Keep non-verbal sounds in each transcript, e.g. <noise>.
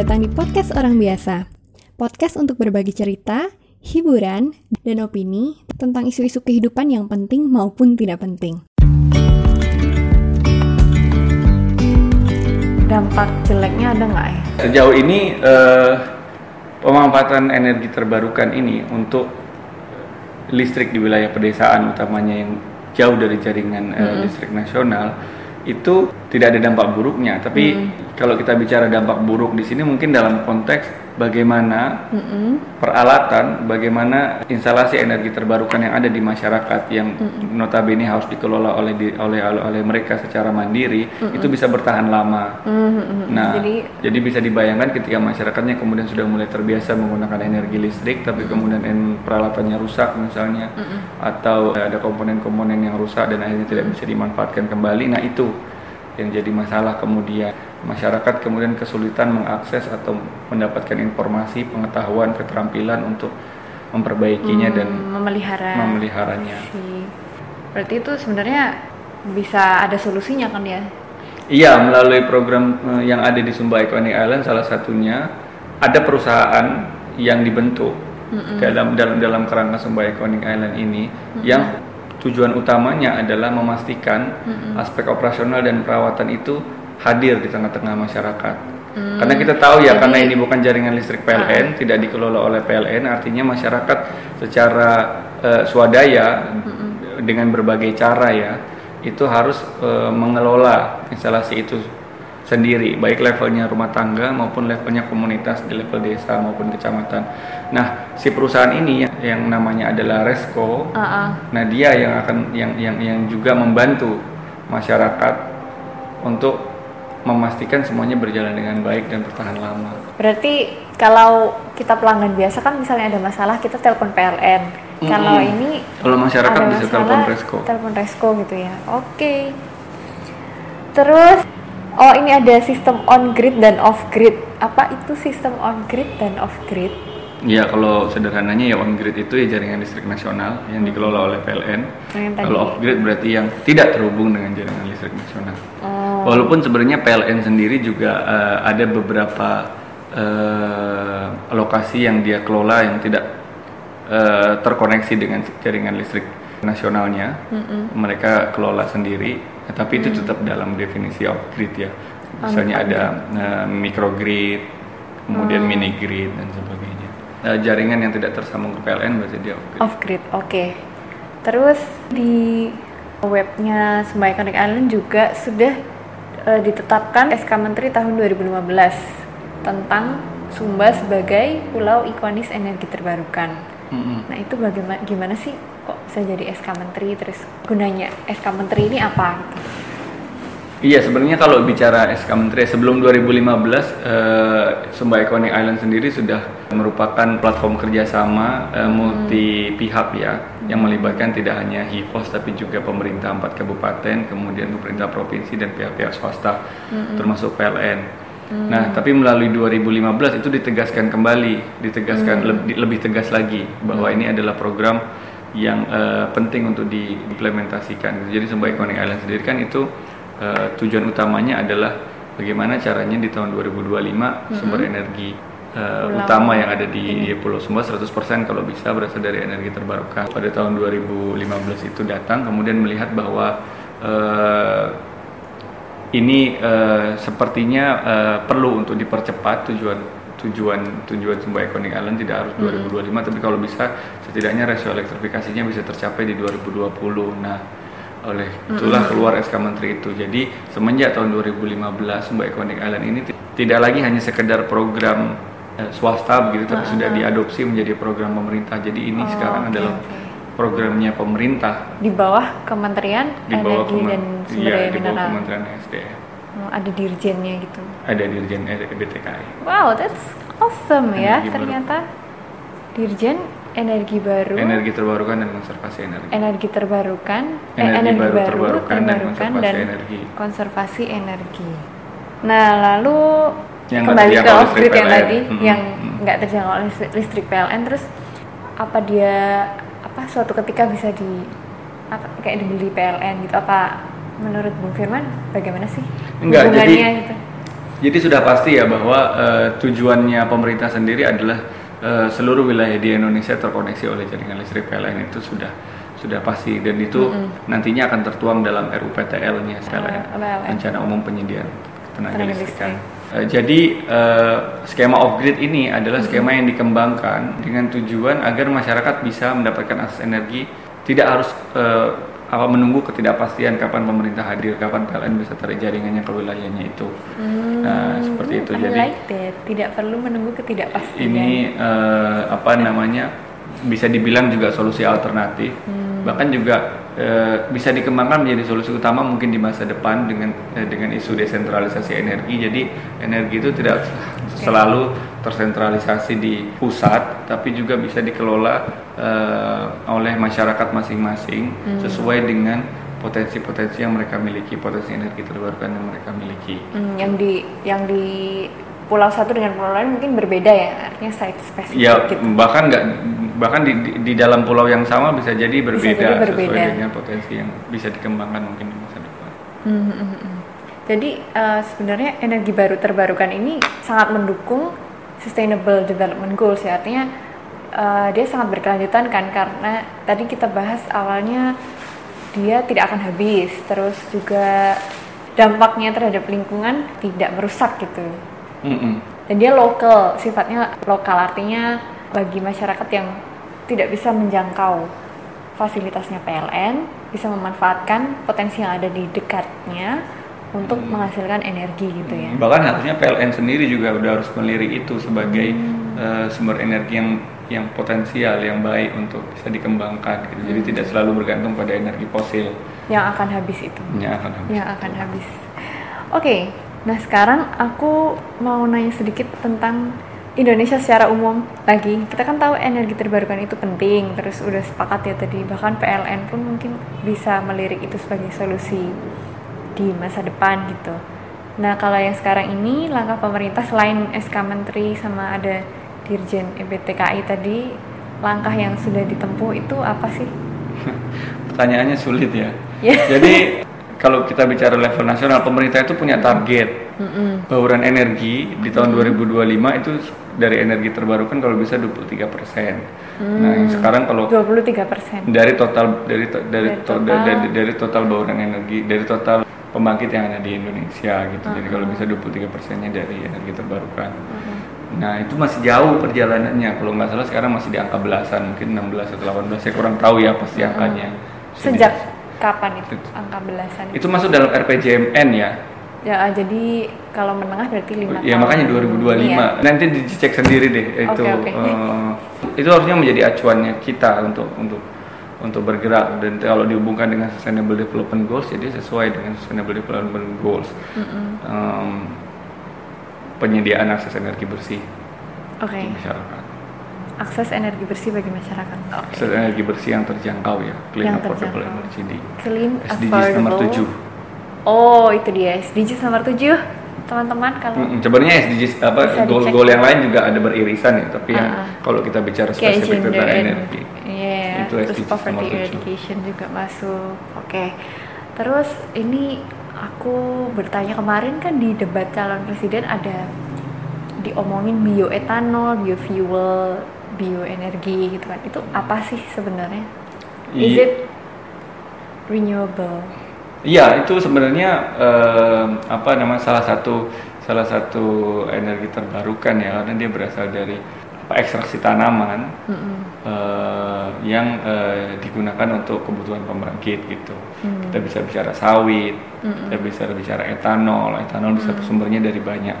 datang di podcast orang biasa. Podcast untuk berbagi cerita, hiburan, dan opini tentang isu-isu kehidupan yang penting maupun tidak penting. Dampak jeleknya ada nggak ya? Sejauh ini eh, pemanfaatan energi terbarukan ini untuk listrik di wilayah pedesaan utamanya yang jauh dari jaringan eh, listrik nasional itu tidak ada dampak buruknya. Tapi kalau kita bicara dampak buruk di sini mungkin dalam konteks bagaimana peralatan, bagaimana instalasi energi terbarukan yang ada di masyarakat yang notabene harus dikelola oleh di- oleh oleh, mereka secara mandiri itu bisa bertahan lama. Nah, Jadi- jadi, bisa dibayangkan ketika masyarakatnya kemudian sudah mulai terbiasa menggunakan energi listrik, tapi kemudian peralatannya rusak misalnya, atau ada komponen-komponen yang rusak dan akhirnya tidak bisa dimanfaatkan kembali. Nah itu yang jadi masalah kemudian masyarakat kemudian kesulitan mengakses atau mendapatkan informasi, pengetahuan, keterampilan untuk memperbaikinya dan memelihara. memeliharanya. Si. Berarti itu sebenarnya bisa ada solusinya kan ya? Iya, melalui program eh, yang ada di Sumba Iconic Island salah satunya ada perusahaan yang dibentuk dalam dalam dalam kerangka Sumba Iconic Island ini yang tujuan utamanya adalah memastikan aspek operasional dan perawatan itu hadir di tengah-tengah masyarakat. Karena kita tahu ya, karena ini bukan jaringan listrik PLN, tidak dikelola oleh PLN, artinya masyarakat secara eh, swadaya dengan berbagai cara ya itu harus eh, mengelola instalasi itu sendiri baik levelnya rumah tangga maupun levelnya komunitas di level desa maupun kecamatan. Nah, si perusahaan ini yang, yang namanya adalah Resco. Nah, dia yang akan yang yang yang juga membantu masyarakat untuk memastikan semuanya berjalan dengan baik dan bertahan lama. Berarti kalau kita pelanggan biasa kan misalnya ada masalah kita telepon PLN. Kalau Mm-mm. ini Kalau masyarakat bisa masalah, telepon Resco. Telepon Resco gitu ya. Oke. Terus oh ini ada sistem on grid dan off grid. Apa itu sistem on grid dan off grid? Ya kalau sederhananya ya on grid itu ya jaringan listrik nasional yang dikelola oleh PLN. Yang. Kalau off grid berarti yang tidak terhubung dengan jaringan listrik nasional. Oh. Walaupun sebenarnya PLN sendiri juga eh, ada beberapa eh, lokasi yang dia kelola yang tidak eh, terkoneksi dengan jaringan listrik nasionalnya. Mereka kelola sendiri, tapi itu tetap dalam definisi off grid ya. Misalnya ada eh, microgrid, kemudian mini grid dan sebagainya. Eh, jaringan yang tidak tersambung ke PLN berarti dia off grid. Off grid, oke. Terus di webnya Sumba Iconic Island juga sudah eh, ditetapkan SK Menteri tahun 2015 tentang Sumba sebagai pulau ikonis energi terbarukan. Mm-mm. Nah itu bagaimana gimana sih kok bisa jadi SK Menteri terus gunanya SK Menteri ini apa? Gitu? Iya sebenarnya kalau bicara SK Menteri sebelum 2015 eh, Sumba Iconic Island sendiri sudah merupakan platform kerjasama eh, multi pihak ya yang melibatkan tidak hanya HIPOS tapi juga pemerintah empat kabupaten kemudian pemerintah provinsi dan pihak-pihak swasta termasuk PLN. Nah tapi melalui 2015 itu ditegaskan kembali ditegaskan lebih, lebih tegas lagi bahwa ini adalah program yang eh, penting untuk diimplementasikan. Jadi Sumba Iconic Island sendiri kan itu eh, tujuan utamanya adalah bagaimana caranya di tahun 2025 sumber energi Pulau. utama yang ada di Pulau Sumba 100% kalau bisa berasal dari energi terbarukan. Pada tahun 2015 itu datang kemudian melihat bahwa eh, ini eh, sepertinya eh, perlu untuk dipercepat tujuan tujuan tujuan Sumba Iconic Island tidak harus 2025 tapi kalau bisa setidaknya rasio elektrifikasinya bisa tercapai di 2020. Nah, oleh itulah keluar SK Menteri itu. Jadi semenjak tahun 2015 Sumba Iconic Island ini ti- tidak lagi hanya sekedar program eh, swasta begitu tapi sudah diadopsi menjadi program pemerintah. Jadi ini Oh, sekarang oke, adalah oke. programnya pemerintah Di bawah Kementerian di bawah Energi dan Kemen- Sumber iya, Daya di bawah Mineral. Kementerian SDM. Oh, ada dirjennya gitu. Ada Dirjen E BTKI. Wow, that's awesome ya baru. ternyata. Dirjen Energi Baru, Energi terbarukan dan konservasi energi. energi terbarukan, eh, Energi baru terbarukan dan terbarukan, konservasi dan energi. konservasi energi. Nah, lalu Yang kembali ke off listrik grid yang tadi, Mm-mm, yang nggak terjangkau listrik, listrik PLN, terus apa dia apa suatu ketika bisa di apa, kayak dibeli PLN gitu? Apa menurut Bung Firman bagaimana sih Enggak, hubungannya jadi- gitu? Jadi sudah pasti ya bahwa uh, tujuannya pemerintah sendiri adalah uh, seluruh wilayah di Indonesia terkoneksi oleh jaringan listrik PLN itu sudah sudah pasti dan itu mm -hmm. nantinya akan tertuang dalam RUPTL-nya PLN, uh, Rencana Umum Penyediaan Tenaga, Tenaga Listrik. Uh, jadi uh, skema off grid ini adalah skema mm -hmm. yang dikembangkan dengan tujuan agar masyarakat bisa mendapatkan akses energi tidak harus uh, apa menunggu ketidakpastian kapan pemerintah hadir, kapan PLN bisa tarik jaringannya ke wilayahnya itu. Hmm, nah, seperti itu. I jadi like that. tidak perlu menunggu ketidakpastian. Ini uh, apa namanya? bisa dibilang juga solusi alternatif. Hmm. Bahkan juga uh, bisa dikembangkan menjadi solusi utama mungkin di masa depan dengan uh, dengan isu desentralisasi energi. Jadi energi itu tidak selalu tersentralisasi di pusat, tapi juga bisa dikelola uh, oleh masyarakat masing-masing hmm. sesuai dengan potensi-potensi yang mereka miliki, potensi energi terbarukan yang mereka miliki. Hmm, yang di yang di pulau satu dengan pulau lain mungkin berbeda ya, artinya site spesifik. Ya, gitu. bahkan nggak bahkan di, di, di dalam pulau yang sama bisa jadi berbeda, bisa jadi berbeda sesuai dengan potensi yang bisa dikembangkan mungkin di masa depan. Hmm, hmm, hmm. hmm. Jadi uh, sebenarnya energi baru terbarukan ini sangat mendukung Sustainable Development Goals ya artinya uh, dia sangat berkelanjutan kan karena tadi kita bahas awalnya dia tidak akan habis terus juga dampaknya terhadap lingkungan tidak merusak gitu mm -hmm. dan dia lokal sifatnya lokal artinya bagi masyarakat yang tidak bisa menjangkau fasilitasnya PLN bisa memanfaatkan potensi yang ada di dekatnya untuk hmm. menghasilkan energi gitu ya. Bahkan harusnya PLN sendiri juga udah harus melirik itu sebagai hmm. uh, sumber energi yang yang potensial yang baik untuk bisa dikembangkan gitu. Jadi hmm. tidak selalu bergantung pada energi fosil yang akan habis itu. Yang akan habis. Yang akan habis. Oke, okay. nah sekarang aku mau nanya sedikit tentang Indonesia secara umum lagi. Kita kan tahu energi terbarukan itu penting, terus udah sepakat ya tadi. Bahkan PLN pun mungkin bisa melirik itu sebagai solusi di masa depan gitu. Nah kalau yang sekarang ini langkah pemerintah selain SK Menteri sama ada Dirjen EBTKI tadi, langkah yang sudah ditempuh itu apa sih? <laughs> Pertanyaannya sulit ya. Yeah. Jadi kalau kita bicara level nasional, pemerintah itu punya target mm -hmm. bauran energi di tahun mm -hmm. 2025 itu dari energi terbarukan kalau bisa 23 persen. Hmm. Nah, sekarang kalau 23 persen dari total dari dari, dari, total. dari dari total bauran energi dari total pembangkit yang ada di Indonesia gitu. Uh -huh. Jadi kalau bisa 23 persennya dari energi terbarukan. Uh -huh. Nah itu masih jauh perjalanannya. Kalau nggak salah sekarang masih di angka belasan, mungkin 16 atau 18. Saya kurang tahu ya pasti angkanya. Uh -huh. Sejak kapan itu angka belasan? Itu masuk dalam RPJMN ya. Ya, ah, jadi kalau menengah berarti lima Ya makanya 2025. Iya. Nanti dicek sendiri deh itu. Okay, okay. Uh, itu harusnya menjadi acuannya kita untuk untuk untuk bergerak dan kalau dihubungkan dengan Sustainable Development Goals jadi sesuai dengan Sustainable Development Goals mm -hmm. um, penyediaan akses energi bersih okay. masyarakat akses energi bersih bagi masyarakat okay. akses energi bersih yang terjangkau ya clean yang affordable terjangkau. energy di clean SDGs affordable. nomor 7 oh itu dia SDGs nomor 7 teman-teman kalau mm -hmm. sebenarnya SDGs apa goal-goal yang lain juga ada beririsan ya tapi uh -huh. ah. kalau kita bicara spesifik tentang energi itu terus poverty eradication juga masuk. Oke. Okay. terus ini aku bertanya kemarin kan di debat calon presiden ada diomongin bioetanol biofuel bioenergi gitu kan. Itu apa sih sebenarnya? Is it renewable? Iya, itu sebenarnya eh, apa nama salah satu salah satu energi terbarukan ya karena dia berasal dari apa, ekstraksi tanaman mm -hmm. eh, yang eh, digunakan untuk kebutuhan pembangkit gitu. Mm. Kita bisa bicara sawit, mm -hmm. kita bisa bicara etanol. Etanol bisa mm. sumbernya dari banyak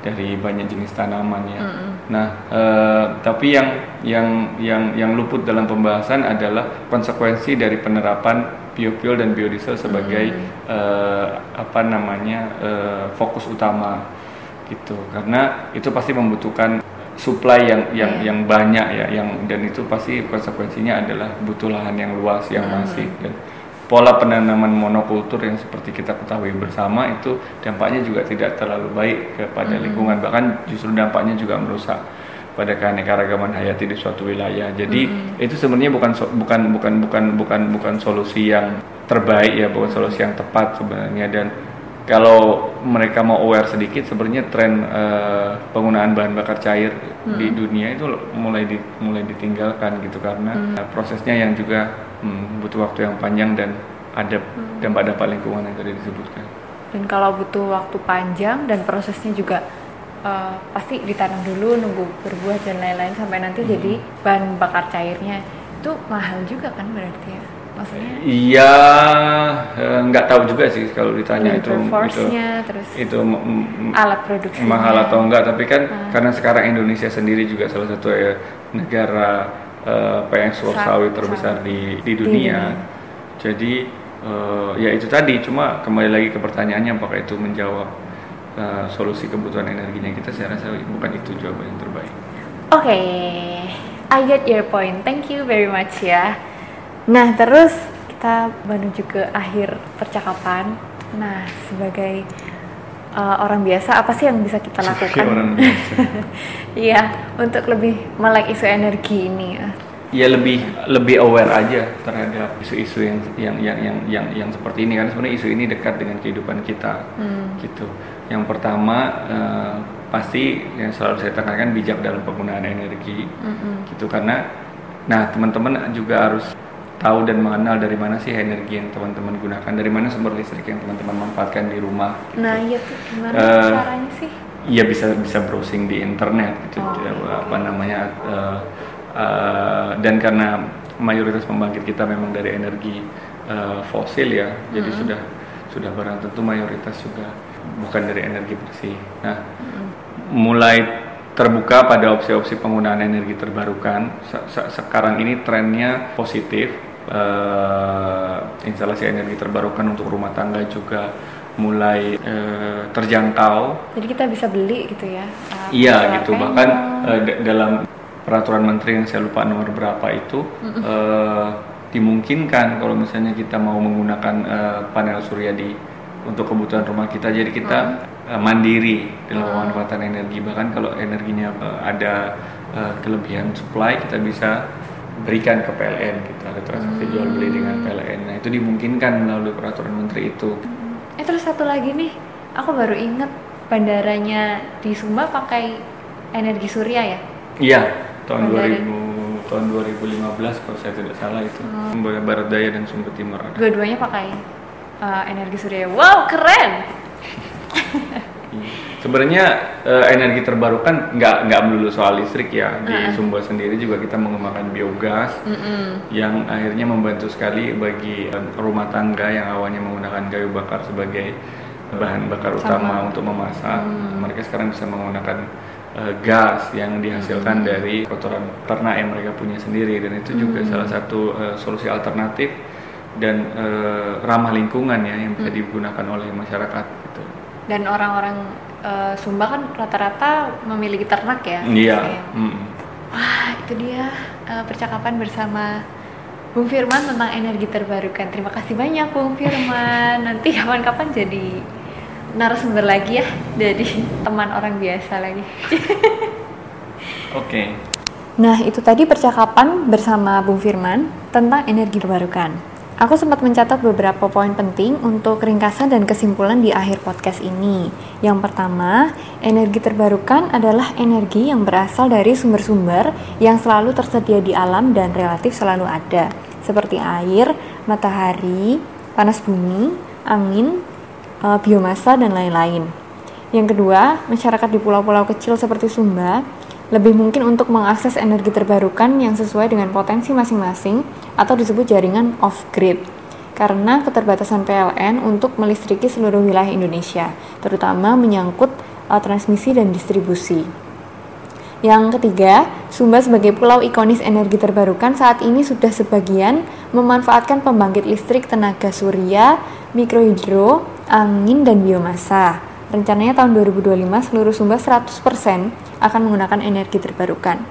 dari banyak jenis tanaman ya. Mm -hmm. Nah, eh, tapi yang yang yang yang luput dalam pembahasan adalah konsekuensi dari penerapan biofuel dan biodiesel sebagai hmm. uh, apa namanya uh, fokus utama gitu karena itu pasti membutuhkan supply yang yang yeah. yang banyak ya yang dan itu pasti konsekuensinya adalah butuh lahan yang luas yang hmm. masif dan pola penanaman monokultur yang seperti kita ketahui bersama itu dampaknya juga tidak terlalu baik kepada hmm. lingkungan bahkan justru dampaknya juga merusak pada keanekaragaman hayati di suatu wilayah. Jadi mm-hmm. itu sebenarnya bukan bukan bukan bukan bukan bukan solusi yang terbaik ya, bukan solusi yang tepat sebenarnya dan kalau mereka mau aware sedikit sebenarnya tren uh, penggunaan bahan bakar cair hmm. di dunia itu mulai di, mulai ditinggalkan gitu karena hmm. uh, prosesnya yang juga hmm, butuh waktu yang panjang dan ada hmm. dampak-dampak lingkungan yang tadi disebutkan. Dan kalau butuh waktu panjang dan prosesnya juga uh, pasti ditanam dulu nunggu berbuah dan lain-lain sampai nanti hmm. jadi bahan bakar cairnya itu mahal juga kan berarti ya maksudnya? Iya, eh, nggak tahu juga sih kalau ditanya itu itu terus itu alat produksi mahal atau enggak. Tapi kan hmm. karena sekarang Indonesia sendiri juga salah satu ya, negara uh, pengekspor sawit terbesar di di dunia. Di dunia. Jadi uh, ya itu tadi. Cuma kembali lagi ke pertanyaannya apakah itu menjawab uh, solusi kebutuhan energinya kita? Saya rasa bukan itu jawaban yang terbaik. Oke, okay. I get your point. Thank you very much ya. Nah, terus kita menuju ke akhir percakapan. Nah, sebagai uh, orang biasa, apa sih yang bisa kita lakukan? <laughs> Iya, untuk lebih melek isu energi ini. Ya lebih lebih aware aja terhadap isu-isu yang yang yang yang yang yang seperti ini kan sebenarnya isu ini dekat dengan kehidupan kita hmm. gitu. Yang pertama uh, pasti yang selalu saya tekankan bijak dalam penggunaan energi hmm. gitu karena nah teman-teman juga harus tahu dan mengenal dari mana sih energi yang teman-teman gunakan, dari mana sumber listrik yang teman-teman manfaatkan di rumah. Gitu. Nah, iya tuh gimana uh, caranya sih? Iya bisa bisa browsing di internet gitu, oh, ya, apa namanya uh, uh, dan karena mayoritas pembangkit kita memang dari energi uh, fosil ya, mm-hmm. jadi sudah sudah barang tentu mayoritas juga bukan dari energi bersih. Nah, mm-hmm. mulai terbuka pada opsi-opsi penggunaan energi terbarukan. Se sekarang ini trennya positif uh, instalasi energi terbarukan untuk rumah tangga juga mulai uh, terjangkau. Jadi kita bisa beli gitu ya? Uh, iya gitu. bahkan uh, dalam peraturan menteri yang saya lupa nomor berapa itu uh, dimungkinkan kalau misalnya kita mau menggunakan uh, panel surya di untuk kebutuhan rumah kita. Jadi kita uh, mandiri dalam pemanfaatan energi. Bahkan kalau energinya uh, ada uh, kelebihan supply kita bisa berikan ke PLN gitu ada transaksi jual beli dengan PLN nah itu dimungkinkan melalui peraturan menteri itu. Hmm. eh terus satu lagi nih aku baru inget bandaranya di Sumba pakai energi surya ya? Iya tahun Bandara. 2000 tahun 2015 kalau saya tidak salah itu. Hmm. Sumba Barat Daya dan Sumba Timur ada. Dua-duanya pakai uh, energi surya. Wow keren <laughs> Sebenarnya uh, energi terbarukan nggak nggak melulu soal listrik ya di uh. Sumba sendiri juga kita mengembangkan biogas mm -hmm. yang akhirnya membantu sekali bagi uh, rumah tangga yang awalnya menggunakan kayu bakar sebagai bahan bakar Sama. utama untuk memasak. Mm. Mereka sekarang bisa menggunakan uh, gas yang dihasilkan mm. dari kotoran ternak yang mereka punya sendiri dan itu juga mm. salah satu uh, solusi alternatif dan uh, ramah lingkungan ya yang bisa mm. digunakan oleh masyarakat gitu. Dan orang-orang uh, Sumba kan rata-rata memiliki ternak ya. Iya. Mm. Wah itu dia uh, percakapan bersama Bung Firman tentang energi terbarukan. Terima kasih banyak Bung Firman. <laughs> Nanti kapan-kapan jadi narasumber lagi ya dari teman orang biasa lagi. <laughs> Oke. Okay. Nah itu tadi percakapan bersama Bung Firman tentang energi terbarukan. Aku sempat mencatat beberapa poin penting untuk ringkasan dan kesimpulan di akhir podcast ini. Yang pertama, energi terbarukan adalah energi yang berasal dari sumber-sumber yang selalu tersedia di alam dan relatif selalu ada, seperti air, matahari, panas bumi, angin, eh, biomasa, dan lain-lain. Yang kedua, masyarakat di pulau-pulau kecil seperti Sumba lebih mungkin untuk mengakses energi terbarukan yang sesuai dengan potensi masing-masing atau disebut jaringan off-grid karena keterbatasan PLN untuk melistriki seluruh wilayah Indonesia, terutama menyangkut uh, transmisi dan distribusi. Yang ketiga, Sumba sebagai pulau ikonis energi terbarukan saat ini sudah sebagian memanfaatkan pembangkit listrik tenaga surya, mikrohidro, angin, dan biomasa. Rencananya tahun 2025 seluruh Sumba 100% akan menggunakan energi terbarukan.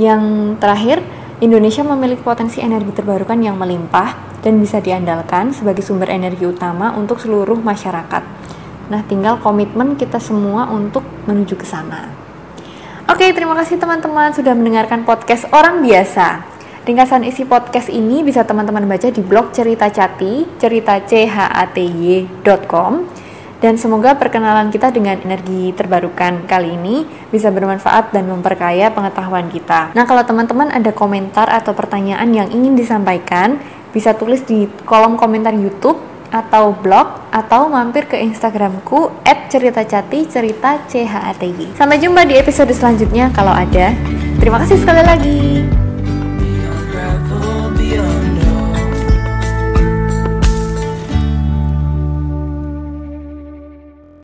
Yang terakhir, Indonesia memiliki potensi energi terbarukan yang melimpah dan bisa diandalkan sebagai sumber energi utama untuk seluruh masyarakat. Nah, tinggal komitmen kita semua untuk menuju ke sana. Oke, terima kasih teman-teman sudah mendengarkan podcast Orang Biasa. Ringkasan isi podcast ini bisa teman-teman baca di blog Cerita Cati, cerita Dan semoga perkenalan kita dengan energi terbarukan kali ini bisa bermanfaat dan memperkaya pengetahuan kita. Nah, kalau teman-teman ada komentar atau pertanyaan yang ingin disampaikan, bisa tulis di kolom komentar YouTube atau blog atau mampir ke Instagramku @ceritacati cerita. Sampai jumpa di episode selanjutnya kalau ada. Terima kasih sekali lagi.